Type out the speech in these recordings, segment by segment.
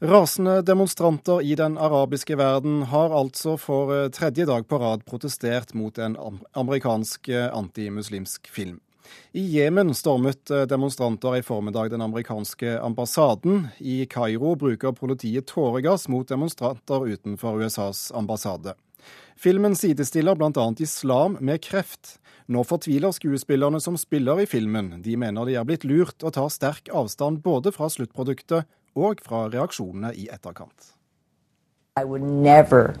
Rasende demonstranter i den arabiske verden har altså for eh, tredje dag på rad protestert mot en amerikansk eh, antimuslimsk film. I Jemen stormet eh, demonstranter i formiddag den amerikanske ambassaden. I Kairo bruker politiet tåregass mot demonstranter utenfor USAs ambassade. Filmen sidestiller bl.a. islam med kreft. Nå fortviler skuespillerne som spiller i filmen. De mener de er blitt lurt, og tar sterk avstand både fra sluttproduktet og fra reaksjonene i etterkant. I would never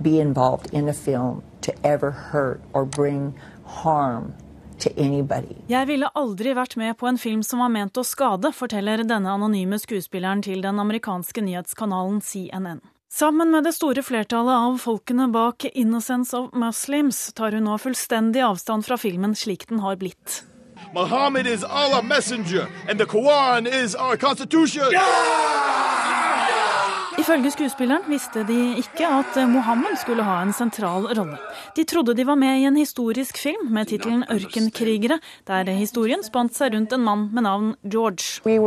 be involved in a film to ever hurt or bring harm jeg ville aldri vært med på en film som var ment å skade, forteller denne anonyme skuespilleren til den amerikanske nyhetskanalen CNN. Sammen med det store flertallet av folkene bak 'Innocence of Muslims' tar hun nå fullstendig avstand fra filmen slik den har blitt. Muhammad is Allah messenger, and the Quran is our constitution. Yeah! Ifølge skuespilleren visste de ikke at Mohammed skulle ha en sentral rolle. De trodde de var med i en historisk film med tittelen 'Ørkenkrigere', der historien spant seg rundt en mann med navn George. We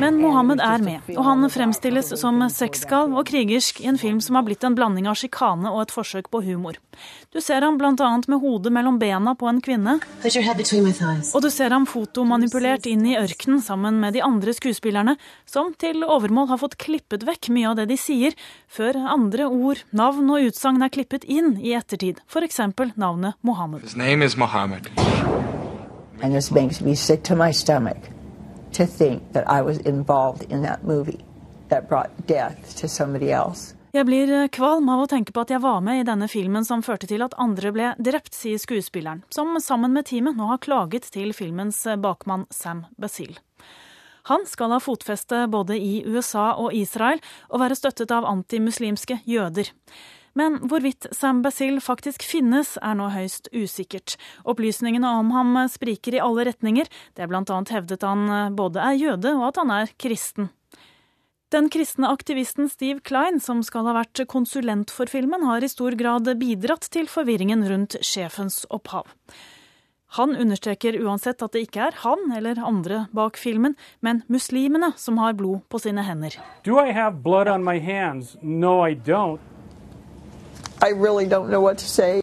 Men Mohammed er med, og han fremstilles som sexgal og krigersk i en film som har blitt en blanding av sjikane og et forsøk på humor. Du ser ham bl.a. med hodet mellom bena på en kvinne, og du ser ham fotomanipulert kjørt inn i ørkenen sammen med de andre skuespillerne, som til overmål har fått klippet vekk mye av det de sier, før andre ord, navn og utsagn er klippet inn i ettertid, f.eks. navnet Mohammed. His name is Mohammed. And this makes me sick to my stomach to think that I was involved in that movie that brought death to somebody else. Jeg blir eh, kvalm av å tenke på at jeg var med i denne filmen som førte til at andre ble drept, sier skuespilleren, som sammen med teamet nå har klaget til filmens eh, bakmann Sam Basil. Han skal ha fotfeste både i USA og Israel, og være støttet av antimuslimske jøder. Men hvorvidt Sam Basil faktisk finnes, er nå høyst usikkert. Opplysningene om ham spriker i alle retninger. Det er annet hevdet han eh, både er jøde og at han er kristen. Den kristne aktivisten Steve Klein, som skal ha vært konsulent for filmen, har i stor grad bidratt til forvirringen rundt sjefens opphav. Han understreker uansett at det ikke er han eller andre bak filmen, men muslimene som har blod på sine hender. Do I have blood on my hands? No, I don't. I really don't know what to say.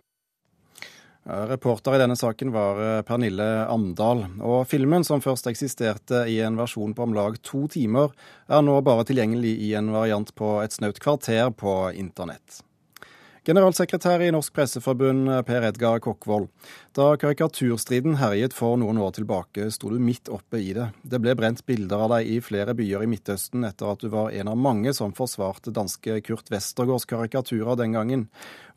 Reporter i denne saken var eh, Pernille Amdal. Og filmen, som først eksisterte i en versjon på om lag to timer, er nå bare tilgjengelig i en variant på et snaut kvarter på internett. Generalsekretær i Norsk Presseforbund, Per Edgar Kokkvold. Da karikaturstriden herjet for noen år tilbake, sto du midt oppe i det. Det ble brent bilder av deg i flere byer i Midtøsten etter at du var en av mange som forsvarte danske Kurt Westergårds karikaturer den gangen.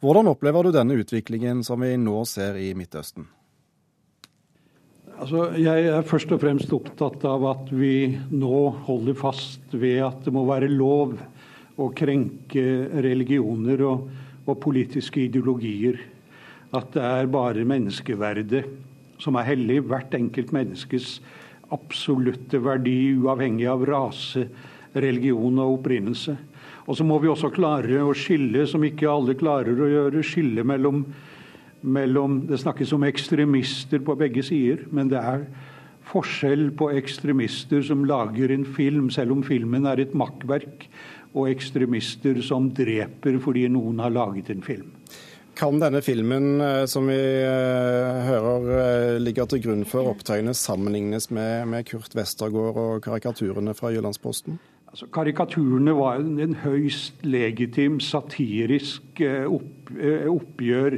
Hvordan opplever du denne utviklingen som vi nå ser i Midtøsten? Altså, jeg er først og fremst opptatt av at vi nå holder fast ved at det må være lov å krenke religioner. og og politiske ideologier. At det er bare menneskeverdet som er hellig. Hvert enkelt menneskes absolutte verdi, uavhengig av rase, religion og opprinnelse. Og så må vi også klare å skille, som ikke alle klarer å gjøre, skille mellom, mellom Det snakkes om ekstremister på begge sider, men det er forskjell på ekstremister som lager en film, selv om filmen er et makkverk, og ekstremister som dreper fordi noen har laget en film. Kan denne filmen eh, som vi eh, hører eh, ligger til grunn for opptøyene, sammenlignes med, med Kurt Westergård og karikaturene fra Jyllandsposten? Altså, karikaturene var en høyst legitim satirisk opp, oppgjør.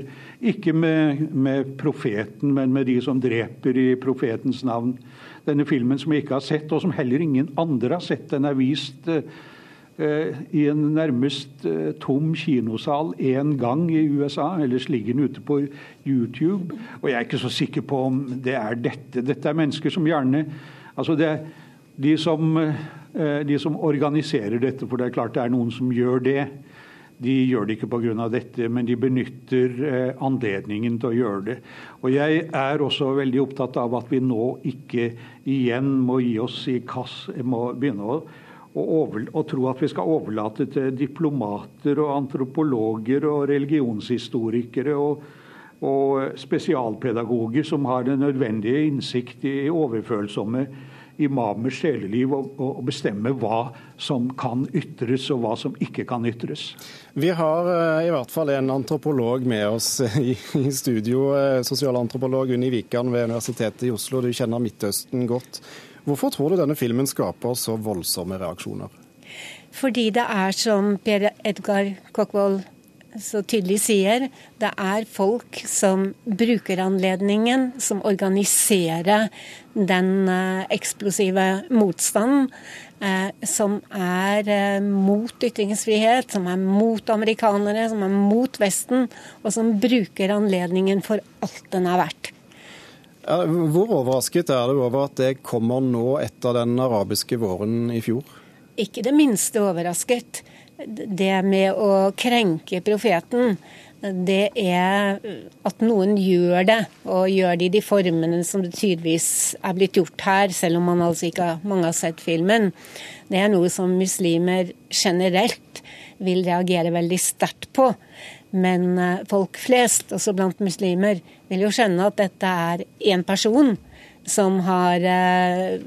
Ikke med, med, profeten, men med de som dreper i profetens navn. Denne filmen som jeg ikke har sett, og som heller ingen andre har sett. Den er vist i en nærmest eh, tom kinosal én gang i USA. Ellers ligger den ute på YouTube. Og jeg er ikke så sikker på om det er dette. Dette er mennesker som gjerne Altså det er de som, eh, de som organiserer dette, for det er klart det er noen som gjør det. De gjør det ikke pga. dette, men de benytter anledningen til å gjøre det. Og Jeg er også veldig opptatt av at vi nå ikke igjen må gi oss i kass, må begynne å og, tro at vi skal overlate til diplomater og antropologer og religionshistorikere og og spesialpedagoger som har den nødvendige innsikt i overfølsomme imamers sjeleliv og, bestemme hva som kan ytres og hva som ikke kan ytres. Vi har uh, i hvert fall en antropolog med oss i, studio. Uh, sosialantropolog Unni Wikan ved Universitetet i Oslo. Du kjenner Midtøsten godt. Hvorfor tror du denne filmen skaper så voldsomme reaksjoner? Fordi det er som Per Edgar Kokkvold så tydelig sier, det er folk som bruker anledningen, som organiserer den uh, eksplosive motstanden, uh, som er uh, mot ytringsfrihet, som er mot amerikanere, som er mot Vesten, og som bruker anledningen for alt den er verdt. Hvor overrasket er du over at det kommer nå etter den arabiske våren i fjor? Ikke det minste overrasket det med å krenke profeten, det er at noen gjør det, og gjør det i de formene som det tydeligvis er blitt gjort her, selv om man altså ikke mange har sett filmen. Det er noe som muslimer generelt vil reagere veldig sterkt på. Men eh, folk flest, også blant muslimer, vil jo skjønne at dette er én person som har eh,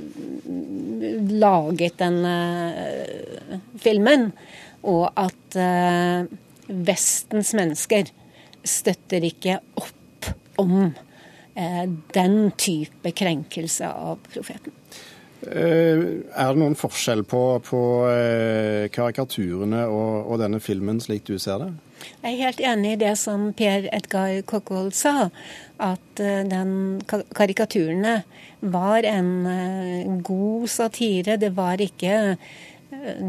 laget denne eh, filmen og at eh, Vestens mennesker støtter ikke opp om eh, den type krenkelse av profeten. Eh, er det noen forskjell på, på eh, karikaturene og, og, denne filmen, slik du ser det? Jeg er helt enig i det som Per Edgar Kokkvold sa, at eh, den karikaturene var en god satire. Det var ikke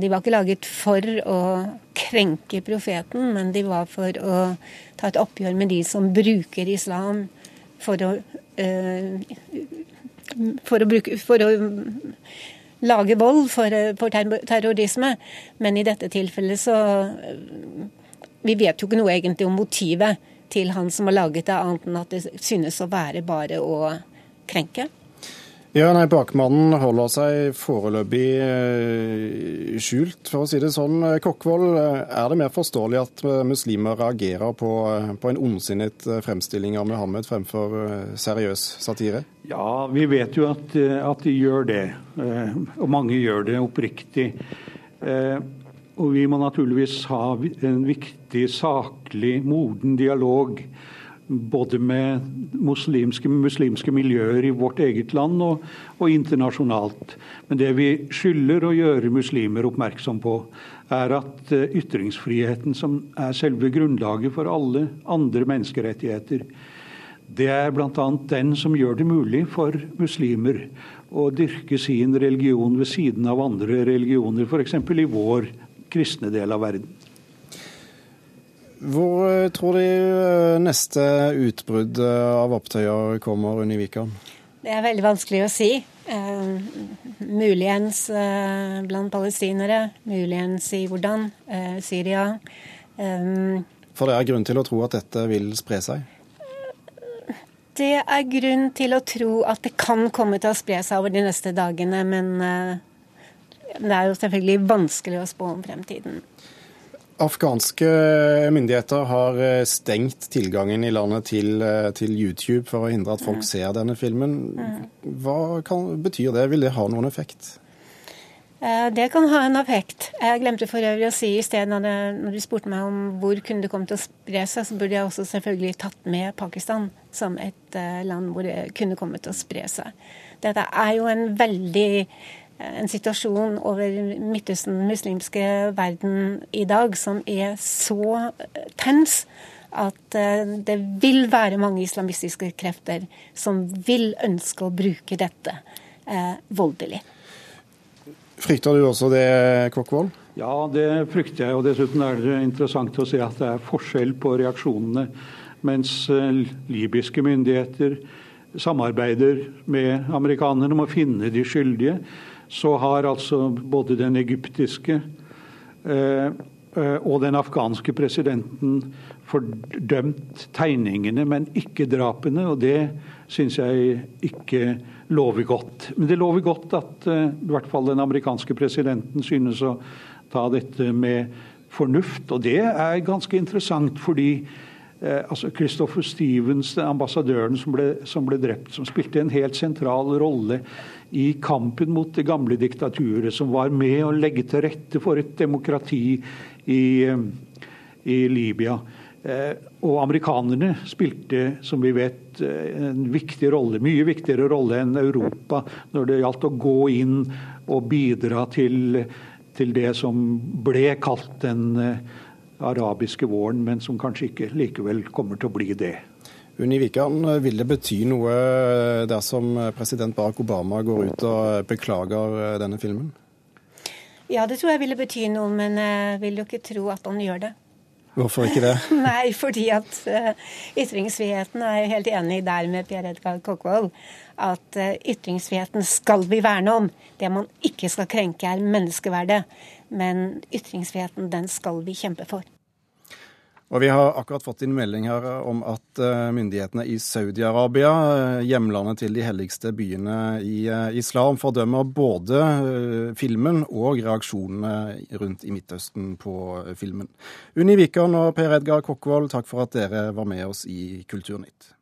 de var ikke laget for å krenke profeten, men de var for å ta et oppgjør med de som bruker islam for å, for å, bruke, for å lage vold for, for, terrorisme. Men i dette tilfellet så Vi vet jo ikke noe egentlig om motivet til han som har laget det, annet enn at det synes å være bare å krenke. Ja, nei, Bakmannen holder seg foreløpig eh, skjult, for å si det sånn. Kokkvold, eh, er det mer forståelig at eh, muslimer reagerer på, på en ondsinnet fremstilling av Muhammed fremfor seriøs satire? Ja, vi vet jo at, at de gjør det. Og mange gjør det oppriktig. Og vi må naturligvis ha en viktig, saklig, moden dialog både med muslimske, muslimske, miljøer i vårt eget land og, og, internasjonalt. Men det vi skylder å gjøre muslimer oppmerksom på, er at eh, ytringsfriheten, som er selve grunnlaget for alle andre menneskerettigheter, det er bl.a. den som gjør det mulig for muslimer å dyrke sin religion ved siden av andre religioner, f.eks. i vår kristne del av verden. Hvor eh, tror de eh, neste utbrudd eh, av opptøyer kommer under Vikan? Det er veldig vanskelig å si. Eh, muligens eh, blant palestinere, muligens i hvordan. Eh, Syria. For det er grunn til å tro at dette vil spre seg? Det er grunn til å tro at det kan komme til å spre seg over de neste dagene, men det er jo selvfølgelig vanskelig å spå om fremtiden. Afghanske myndigheter har eh, stengt tilgangen i landet til, eh, til, YouTube for å hindre at folk ser denne filmen. Hva kan, betyr det? Vil det ha noen effekt? Eh, det kan ha en effekt. Jeg glemte for øvrig å si i sted når du spurte meg om hvor kunne det komme til å spre seg, så burde jeg også selvfølgelig tatt med Pakistan som et land hvor det kunne komme til å spre seg. Dette er jo en veldig en situasjon over Midtøsten, muslimske verden i dag, som er så tens at eh, det vil være mange islamistiske krefter som vil ønske å bruke dette eh, voldelig. Frykter du også det, Kokkvold? Ja, det frykter jeg. og Dessuten er det interessant å se at det er forskjell på reaksjonene. Mens eh, libyske myndigheter samarbeider med amerikanerne om å finne de skyldige, så har altså både den egyptiske eh, eh, og den afghanske presidenten fordømt tegningene, men ikke drapene. Og det syns jeg ikke lover godt. Men det lover godt at uh, i hvert fall den amerikanske presidenten synes å ta dette med fornuft. Og det er ganske interessant, fordi eh, altså Christopher Stevens, ambassadøren som ble, som ble, drept, som spilte en helt sentral rolle i kampen mot det gamle diktaturet, som var med å legge til rette for et demokrati i, i Libya. Eh, og amerikanerne spilte, som vi vet, eh, en viktig rolle, mye viktigere rolle enn Europa når det gjaldt å gå inn og bidra til, til det som ble kalt den eh, arabiske våren, men som kanskje ikke likevel kommer til å bli det. Unni Wikan, vil det bety noe dersom president Barack Obama går ut og beklager denne filmen? Ja, det tror jeg ville bety noe, men jeg vil jo ikke tro at han gjør det. Hvorfor ikke det? Nei, fordi at uh, ytringsfriheten er jeg helt enig der med Per Edgar Kokkvold. At uh, ytringsfriheten skal vi verne om. Det man ikke skal krenke, er menneskeverdet. Men ytringsfriheten, den skal vi kjempe for. Og Vi har akkurat fått inn melding her om at eh, myndighetene i Saudi-Arabia, eh, hjemlandet til de helligste byene i eh, islam, fordømmer både filmen og reaksjonene rundt i Midtøsten på filmen. Unni Wikan og Per Edgar Kokkvold, takk for at dere var med oss i Kulturnytt.